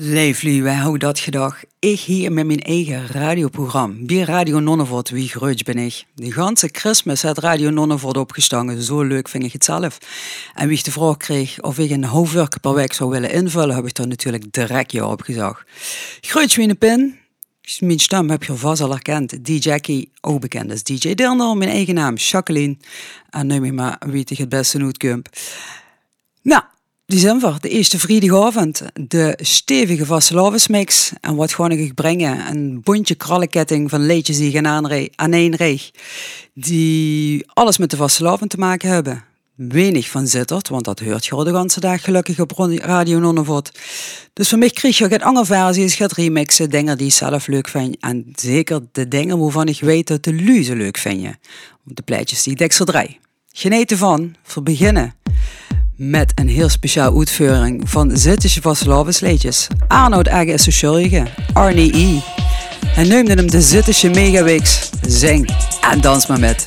Leefly, wij houden dat gedag. Ik hier met mijn eigen radioprogramma. Bij Radio Nonnevort, wie groot ben ik. De ganse Christmas had Radio Nonnevort opgestangen. Zo leuk vind ik het zelf. En wie ik de vraag kreeg of ik een hoofdwerk per week zou willen invullen, heb ik er natuurlijk direct ja op gezegd. Groot Pin. Mijn stem heb je vast al herkend. DJ Jackie, ook bekend als DJ Dilner. Mijn eigen naam, Jacqueline. En nu maar weet ik het beste het Nou, December, de eerste vrijdagavond, de stevige vastelavondsmix. En wat ga ik brengen? Een bontje krallenketting van leedjes die gaan aan één reeg. Die alles met de vastelavond te maken hebben. Weinig van zittert, want dat hoort je al de hele dag gelukkig op Radio Nonnevot. Dus voor mij kreeg je andere versies, gaat remixen, dingen die ik zelf leuk vind. En zeker de dingen waarvan ik weet dat de luze leuk vinden. De pleitjes die ik extra draai. Genieten van, voor beginnen met een heel speciaal uitvoering van Zittische Vastelavondsleedjes. Arnoud Egge is de Arnie E. Hij noemde hem de Zittische Megawix. Zing en dans maar met.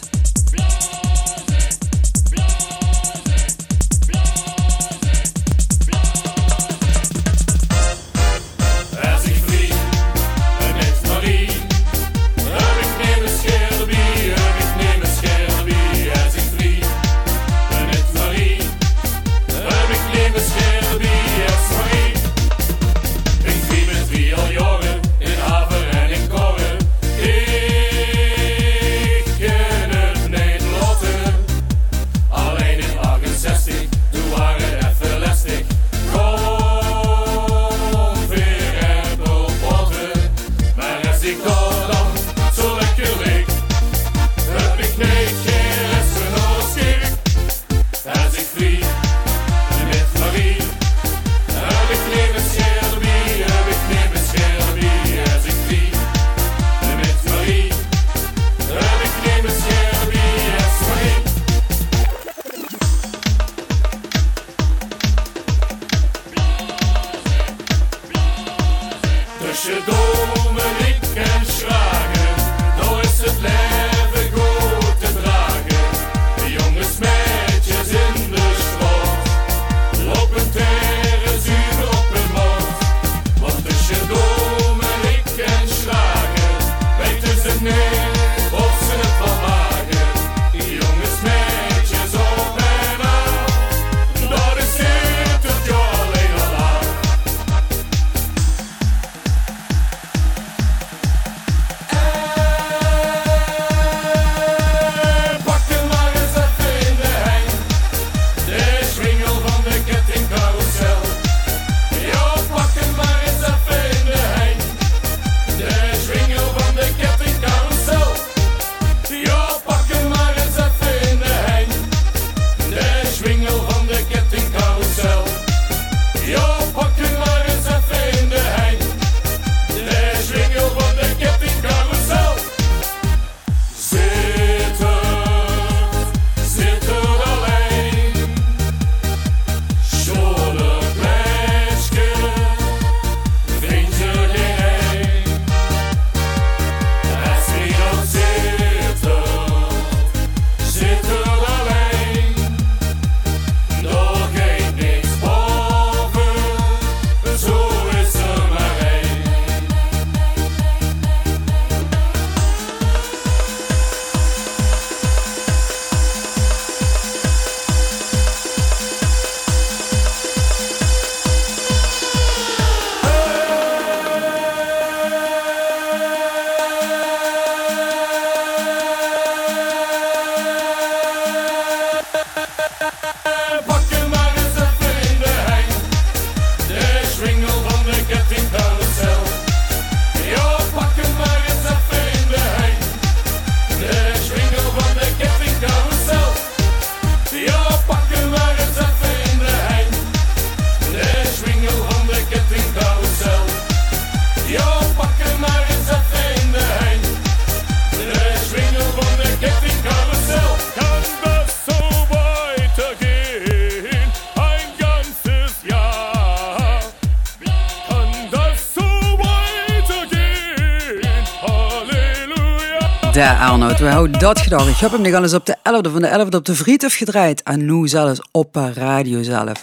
We houden dat gedaan. Ik heb hem nog eens op de 11e van de 11e op de Vriethof gedraaid. En nu zelfs op radio zelf.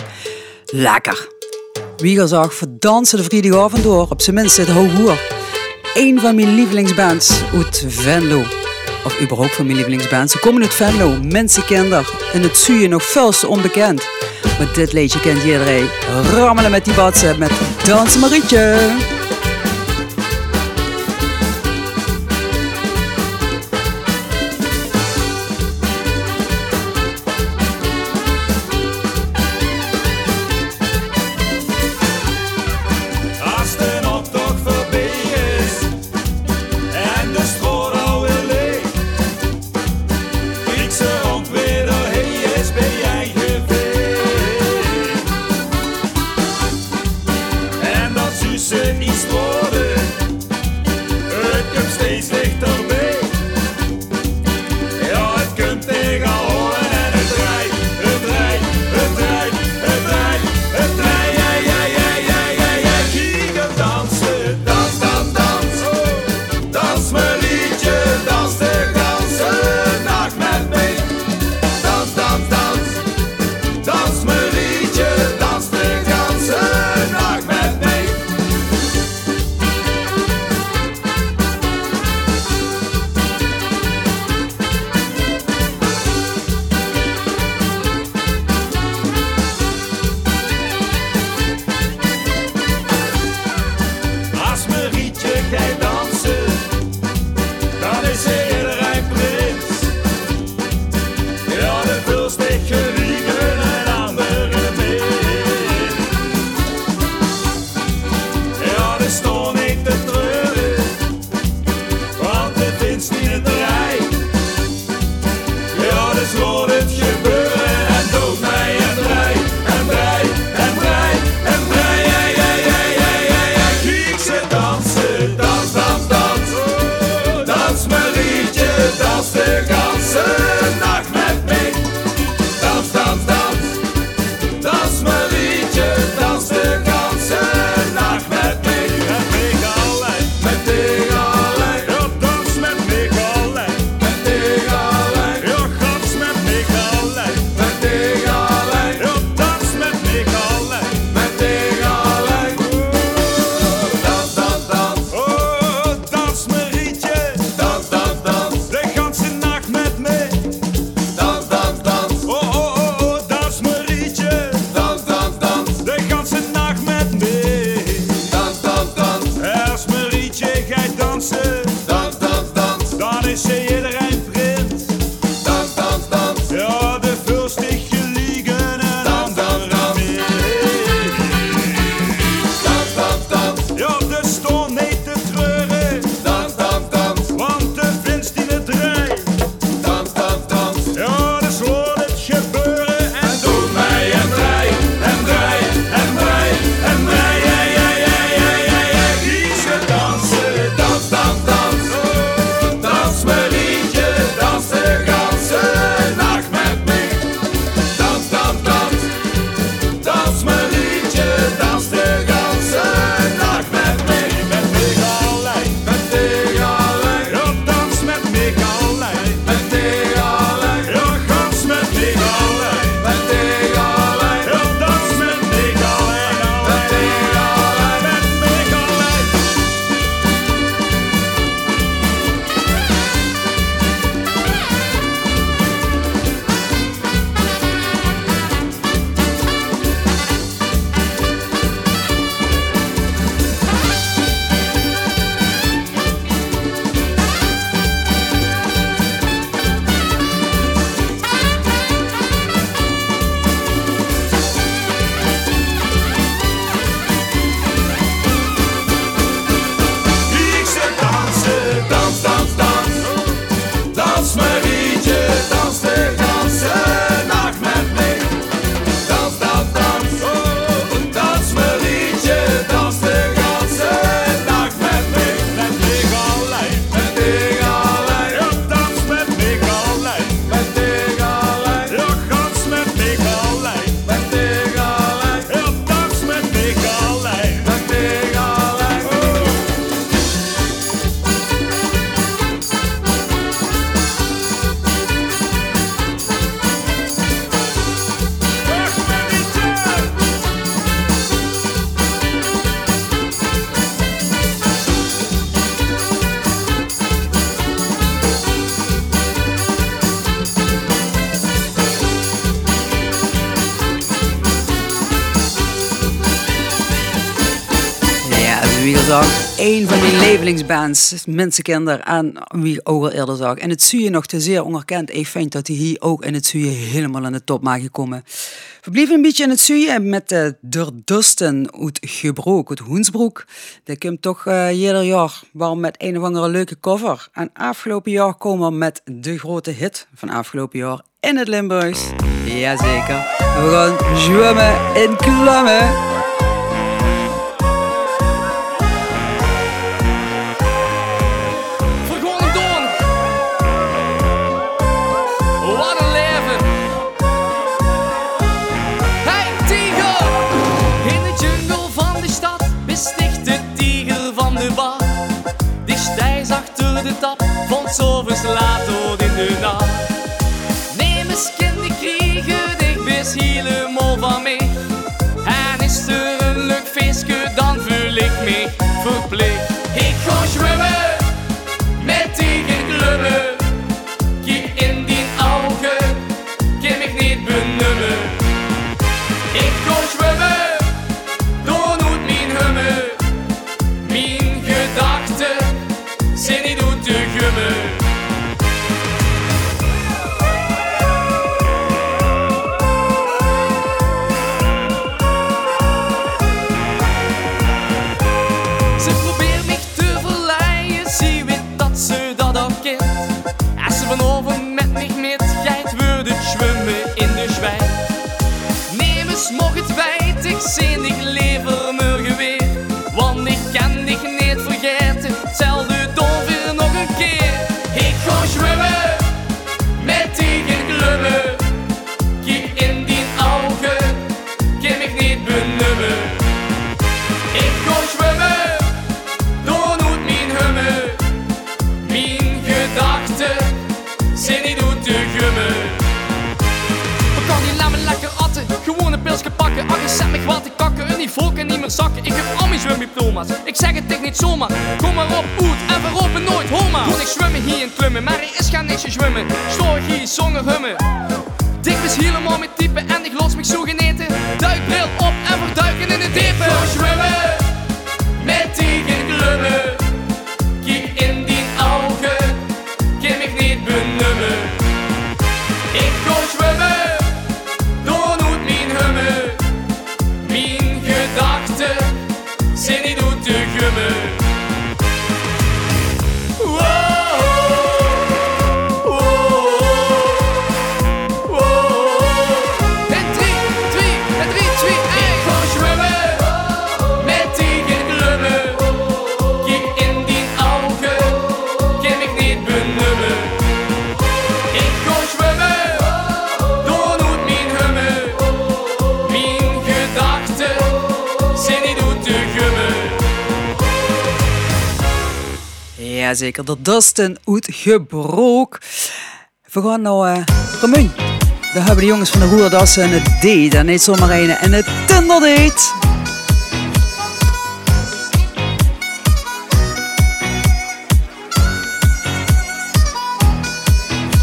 Lekker. Wieger zag dansen de vrijdagavond door, op zijn minst het hoer. Een van mijn lievelingsbands uit Venlo. Of überhaupt van mijn lievelingsbands. Ze komen uit Venlo, mensenkinder. En het zuien nog veel onbekend. Maar dit liedje kent iedereen. Rammelen met die batsen met Dans Marietje. Lievelingsbands, Mensenkinder, en wie ook al eerder zag. En het zie je nog te zeer onherkend. Ik vind dat hij hier ook in het zuien helemaal aan de top mag gekomen. We blijven een beetje in het zuien met de Der Dusten uit Gebroek, uit Hoensbroek. Dat komt toch ieder jaar wel met een of andere leuke cover. En afgelopen jaar komen we met de grote hit van afgelopen jaar in het Limburgs. Jazeker. We gaan zwemmen in klammen. Ik zeg het ik niet zomaar. Kom maar op, oet en verropen nooit homa. Kon ik zwemmen hier in klimmen, maar er is gaan niks zwemmen. Stoor hier, zonder hummen. Dik is helemaal met typen en ik los me zo geneten. Duikbril op en verduiken in de diepe. zwemmen, met tegen glummen. Zeker. Dat Dustin uitgebroken. We gaan nou uh, Remun. Daar hebben de jongens van de Roerdassen het date. En niet zomaar een en het Tinder date.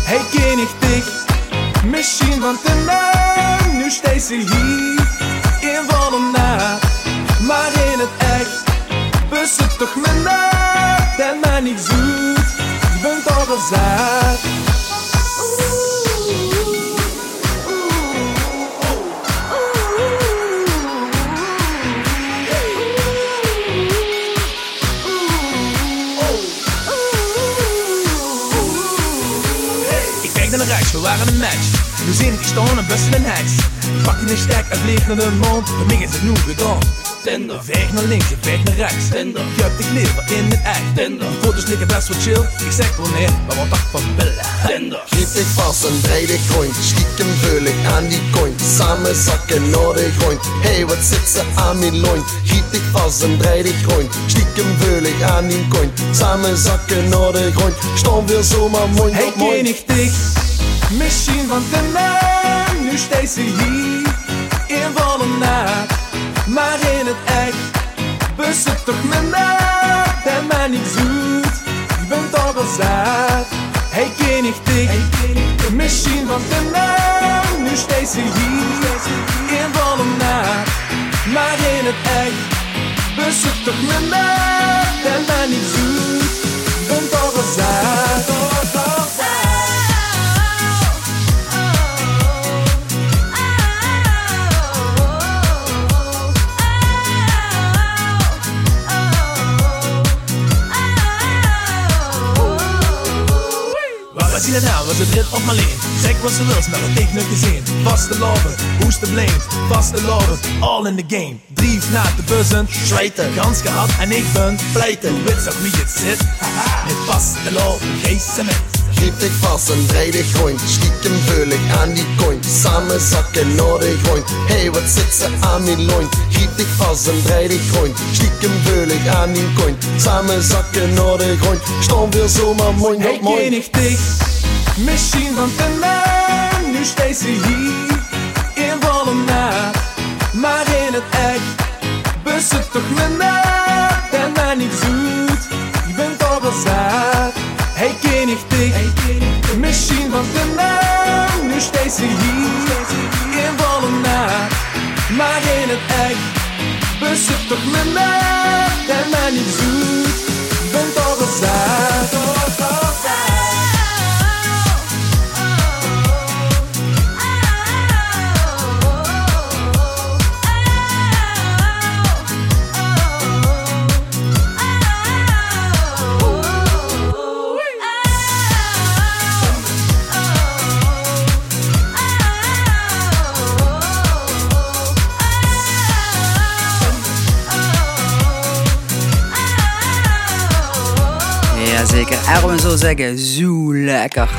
Hey, ken ik dich? Misschien van Tinder. Nu steeds hier Ik kijk naar de rechts, we waren een match. Nu zie ik staan en best een heks. Pak je een stek en vlieg naar de mond, voor is het nu gedaan. Tender. Veeg naar links, je veeg naar rechts. Tender. Je hebt de kleren in het echt. Tender. Foto's liggen best wel chill. Ik zeg wel nee, maar wat dacht van billen. Tender. Giet dich vast en draai rond. Stiekem vul ik aan die coin. Samen zakken naar de grond. Hey, wat zit ze aan mijn loin? Giet dich vast en draai rond. Stiekem vul ik aan die coin. Samen zakken naar de grond. Staan weer zomaar mooi Hey, ken ik dich? Misschien van de naam. Nu steeds ze hier. In volle nacht. Maar in het echt bezit toch mijn naam en mij niet zoet. Je bent al gezegd, hey ken ik dich? Misschien van de naam, nu steeds hier in volle nacht. Maar in het echt bus het toch minder en ben niet zoet. Was het rit op mijn leen Zeg wat ze wil, maar dat ik nooit gezien Vaste loven, who's to blame Vaste loven, all in the game Drief naar de bussen, Schweiten. Kans gehad en ik ben Pleiten. Je weet toch wie het zit Met vaste loven, geen cement Grijp dich vast en draai dich rond. Stiekem vul ik aan die coin. Samen zakken naar de grond. Hey, wat zit ze aan mijn loin? Grijp dich vast en draai dich rond. Stiekem vul ik aan die coin. Samen zakken naar de grond. Staan weer zomaar mooi Hey, mooi. ken ik dich Misschien van ten naam Nu steeds ze hier In volle naad Maar in het echt Bus het toch minder En mij niet zoet. Je bent toch wel zaad. Hey, ken ik dich Misschien van ten naam Nu steeds ze hier In volle naad Maar in het echt Bus het toch minder En mij niet zoet. Je bent toch wel zaad Erwin zou zeggen, zo lekker.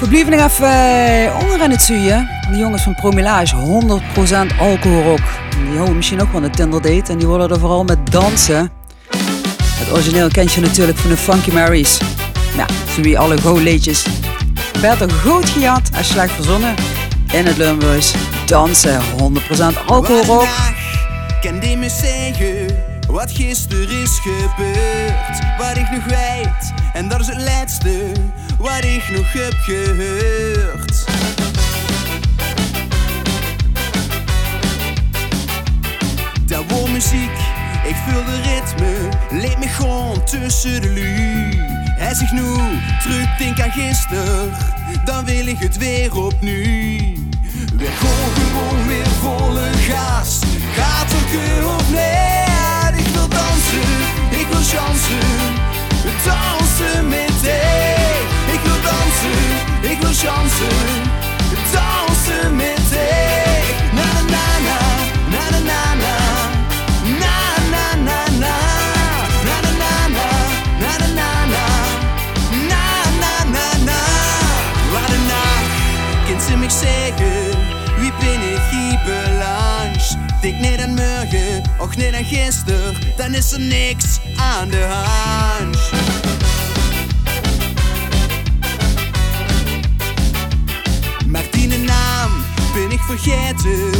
We blijven nog even eh, onder in het zuien. Die jongens van Promillage, 100% alcohol ook. Die houden misschien ook van de Tinder date en die willen er vooral met dansen. Het origineel kent je natuurlijk van de Funky Marys. Zo wie alle go-leedjes. Beter goed gejat als slecht verzonnen. In het Limburgs dansen, 100% alcohol ook. Die wat gisteren is gebeurd? Wat ik nog weet, en dat is het laatste wat ik nog heb gehoord. Dat wordt muziek, ik voel de ritme, leed me gewoon tussen de lu. Als ik nu terugdenk aan gisteren, dan wil ik het weer opnieuw. We gewoon gewoon weer volle gas, gaat er keur of nee? Ik wil dansen, ik wil chansen, dansen met thee. Ik wil dansen, ik wil chansen, dansen met thee. Denk niet aan morgen, och niet aan gisteren, dan is er niks aan de hand. Maar die naam ben ik vergeten,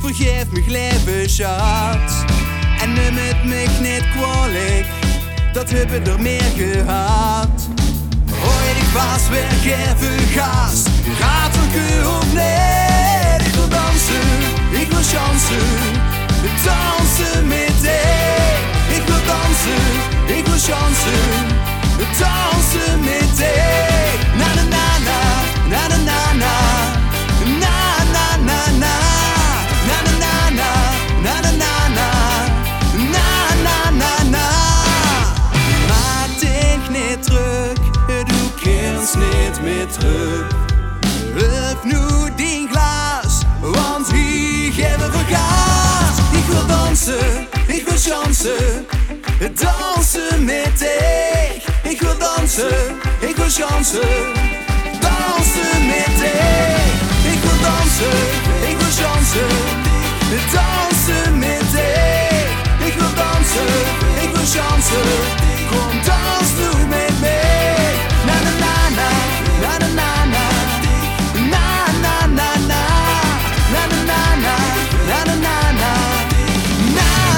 vergeef me leven schat. En neem het me niet kwalijk, dat hebben er meer gehad. Ooit ik was weer geven gas, gaat er keur chansen, dansen met thee. Ik wil dansen, ik wil chansen, dansen met thee. Na na na na, na na na na, na na na na, na na na na, na na na na, na na niet terug, du kennst niet meer terug. Chansen, dansen met dich. Ik wil dansen, ik wil chansen, dansen met dich. Ik wil dansen, ik wil chansen, dansen met dich. Ik wil dansen, ik wil chansen, kom dans nu met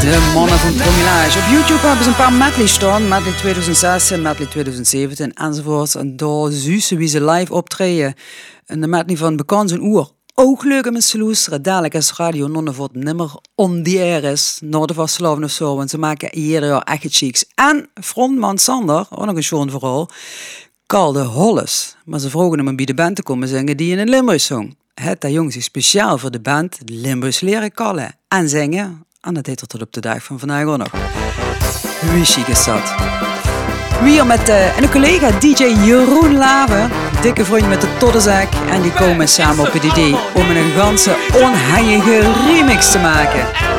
De mannen van Promillage. Op YouTube hebben ze een paar medley staan. Medley 2016, medley 2017 enzovoorts. En daar zussen wie ze live optreden. En de medley van Bekans een Oer. ook leuk om eens te luisteren. Dadelijk is Radio Nonnevort nimmer on the air is. De vastelavond of zo. Want ze maken ieder jaar echt chics. En frontman Sander, ook nog een schoon verhaal, kalde Holles. Maar ze vroegen hem om bij de band te komen zingen die in een Limburg zong. Het dat jongens is speciaal voor de band Limburgs leren kallen en zingen. En dat deed er tot op de dag van vandaag ook nog. Wie is dat? Met uh, een collega DJ Jeroen Lave, dikke vriend met de Toddenzak. En die komen samen op het idee om een ganse onhangige remix te maken.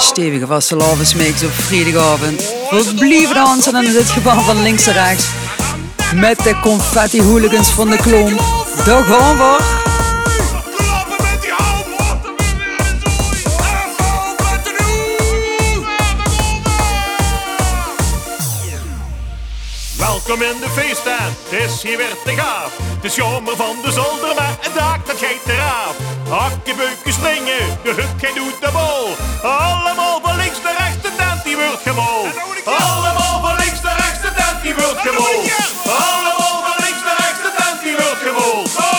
Zaal. stevige vastelavondsmix op vrijdagavond. Verblijven dansen en in dit geval van links naar rechts. Met de confetti hooligans van de klomp. Daar gaan we. Welkom in de feesttent, het is hier weer te gaaf. Het is jammer van de zolder, maar het dak dat geeft eraf. Hakken, beuken, springen, de hut gij doet de bol. Allemaal van links naar rechts, de tent die wordt gemol. Allemaal van links naar rechts, de tent die wordt gemol. Allemaal van links naar rechts, de tent die wordt gemol.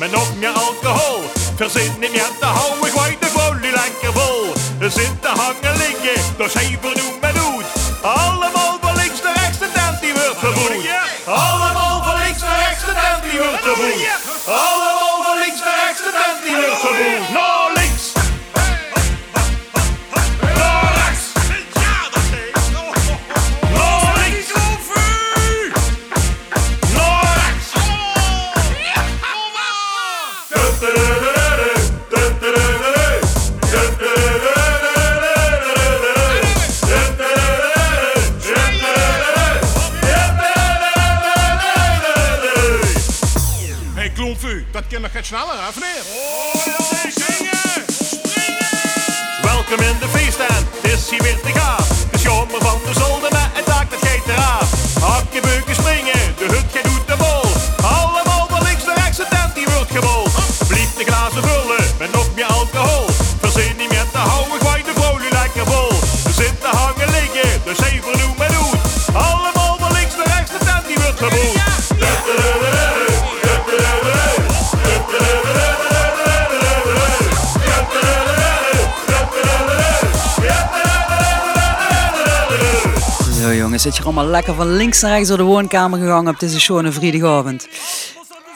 Met nog meer alcohol. Verzin niet meer te houden, gooi de folie lekker vol. Er zitten hangen liggen, dus even doen met doet. Allemaal van links naar rechts, de tent die wordt vervoerd. Allemaal van links naar rechts, de tent die wordt vervoerd. Kan jongens, zit je allemaal lekker van links naar rechts door de woonkamer gegaan op deze schone vrijdagavond.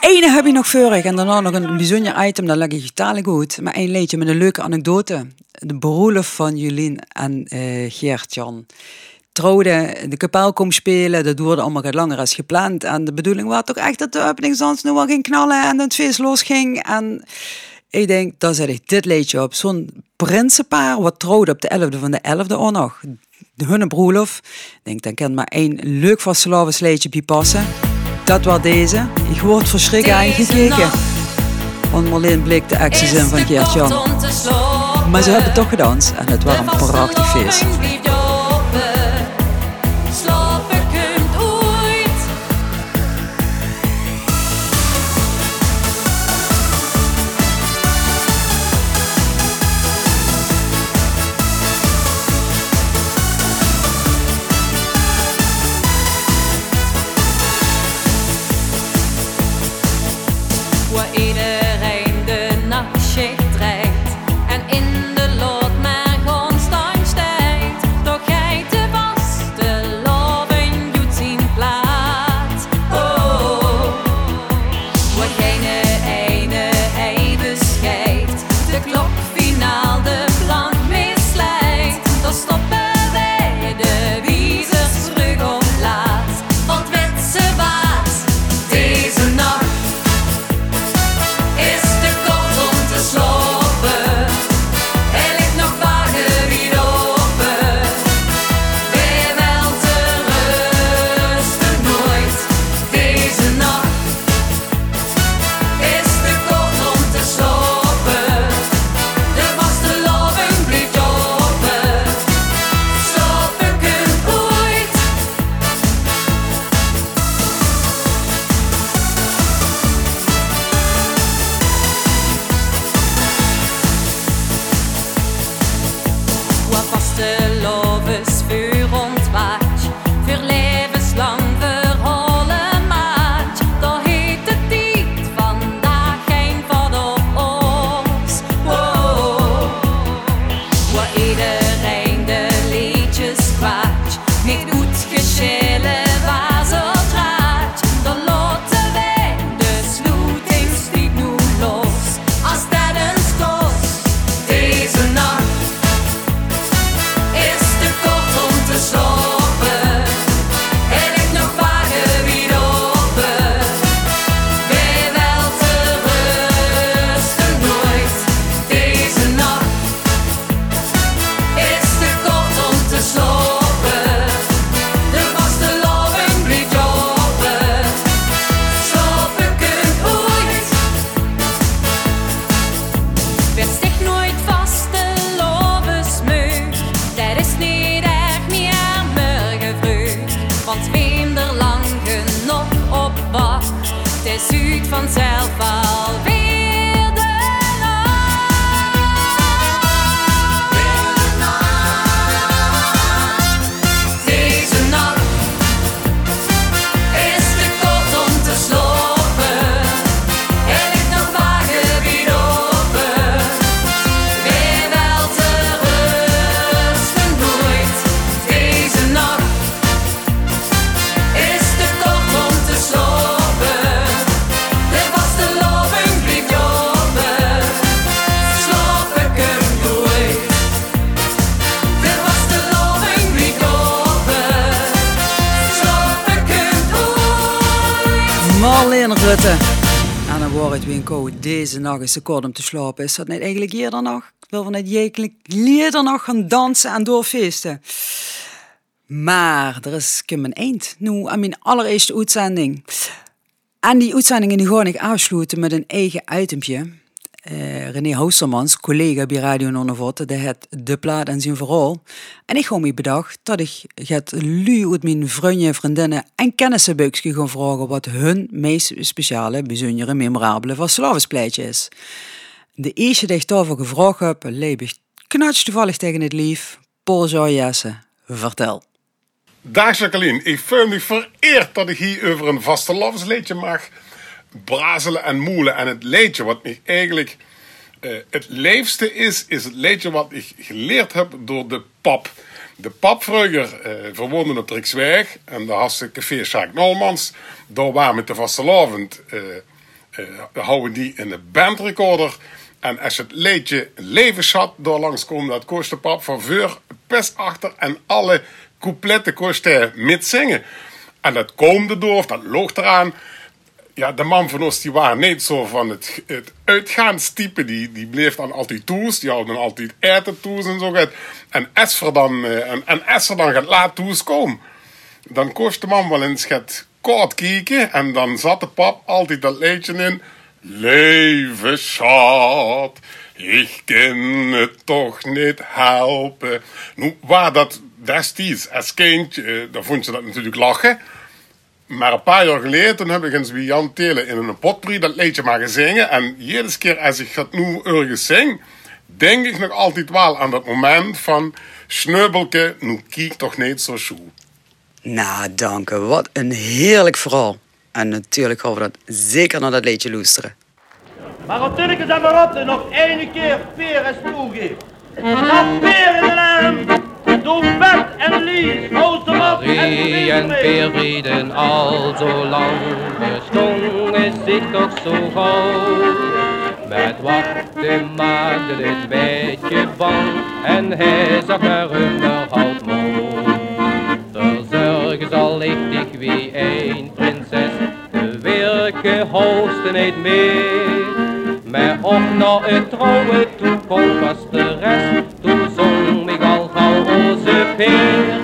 Ene heb je nog vurig en daarna nog een bijzonder item, dat leg ik totaal goed. Maar één leedje met een leuke anekdote. De broerlof van Julien en eh Geert-Jan. De kapel komt spelen, dat duurde allemaal wat langer als gepland. En de bedoeling was toch echt dat de openingsdans nu wel ging knallen en het feest losging. En ik denk, dan zet ik dit leedje op. Zo'n prinsenpaar wat trouwde op de 11e van de 11e ook nog. De hunne broerlof. Ik denk, dan kan maar één leuk vastelavonds leedje bij passen. Dat was deze. Ik word verschrikken aangekeken. Want Marleen bleek de acties in van Geert-Jan. Maar ze hebben toch gedanst en het was een prachtig feest. En dan wordt het weer. Deze nacht is te kort om te slapen. Is dat niet eigenlijk eerder nog? Ik wil vanuit jekelijk eerder nog gaan dansen en doorfeesten. Maar er is een eind nu aan mijn allereerste uitzending. En die uitzendingen die gewoon ik afsluiten met een eigen itempje. Uh, René Houstermans, collega bij Radio Nonnevot, die had de plaat en zijn verhaal. En ik heb me bedacht dat ik het lu uit mijn vrienden, vriendinnen en kennissen gaan vragen wat hun meest speciale, bijzondere, memorabele verslavingspleitje is. De eerste die ik daarvoor gevraagd heb, leef ik knats toevallig tegen het lief. Paul Jesse, vertel. Dag Jacqueline, ik voel me vereerd dat ik hier over een vaste mag brazelen en moelen. En het leedje wat ik eigenlijk uh, het leefste is, is het leedje wat ik geleerd heb door de pap. De pap vroeger uh, verwoonde op Triksweg en daar had ze café Jacques Nolmans. Daar waren met de vastelavond uh, houden die in de bandrecorder. En als het leedje levensschat door langskomt, dat kost de pap van voor, pest achter en alle coupletten kost hij met zingen. En dat komde door, dat loog eraan ja, de man van ons die waren niet zo van het, het uitgaanstype. Die, die bleef dan altijd toes. Die hadden altijd toes en zo. En als dan, eh, en, en als dan gaat laat toes komen, dan kost de man wel eens het kort kijken. En dan zat de pap altijd dat liedje in. Leven schat, ik kan het toch niet helpen. Nu, waar dat destijds als kindje, eh, dan vond je dat natuurlijk lachen. Maar een paar jaar geleden heb ik eens bij Jan Telen in een potpourri dat liedje maar gezingen. En iedere keer als ik dat nu ergens zing, denk ik nog altijd wel aan dat moment van... Sneubelke, nu kiek toch niet zo schoe. Nou, dank u. Wat een heerlijk verhaal. En natuurlijk gaan we dat zeker naar dat liedje luisteren. Maar op Tunneke en Marotte nog één keer peer en spoelgeeft. Dat peer in de naam! Doe Bert en Lies, Marie en Peer rieden al zo lang, bestongen zich toch zo gauw. Met wachten maakte dit beetje bang en hij zag er onderhoud mooi. Verzorgen zal ik dich wie een prinses, de werken hoogste niet meer. Maar op naar het trouwen toe kon was de rest, toen ik al gauw onze peer.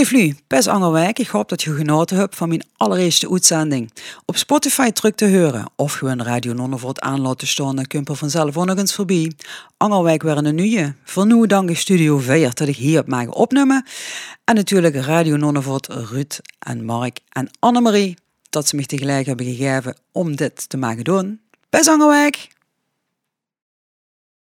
Leef nu, Pes Angerwijk. Ik hoop dat je genoten hebt van mijn allereerste uitzending. Op Spotify terug te horen of gewoon Radio Nonnenvoort aan laten staan, er vanzelf ook voorbij. Angerwijk weer een nieuwe. Voor nu dank Studio 4 dat ik hier heb mogen opnemen. En natuurlijk Radio Nonnenvoort, Ruud en Mark en Annemarie dat ze me tegelijk hebben gegeven om dit te mogen doen. Pes Angerwijk!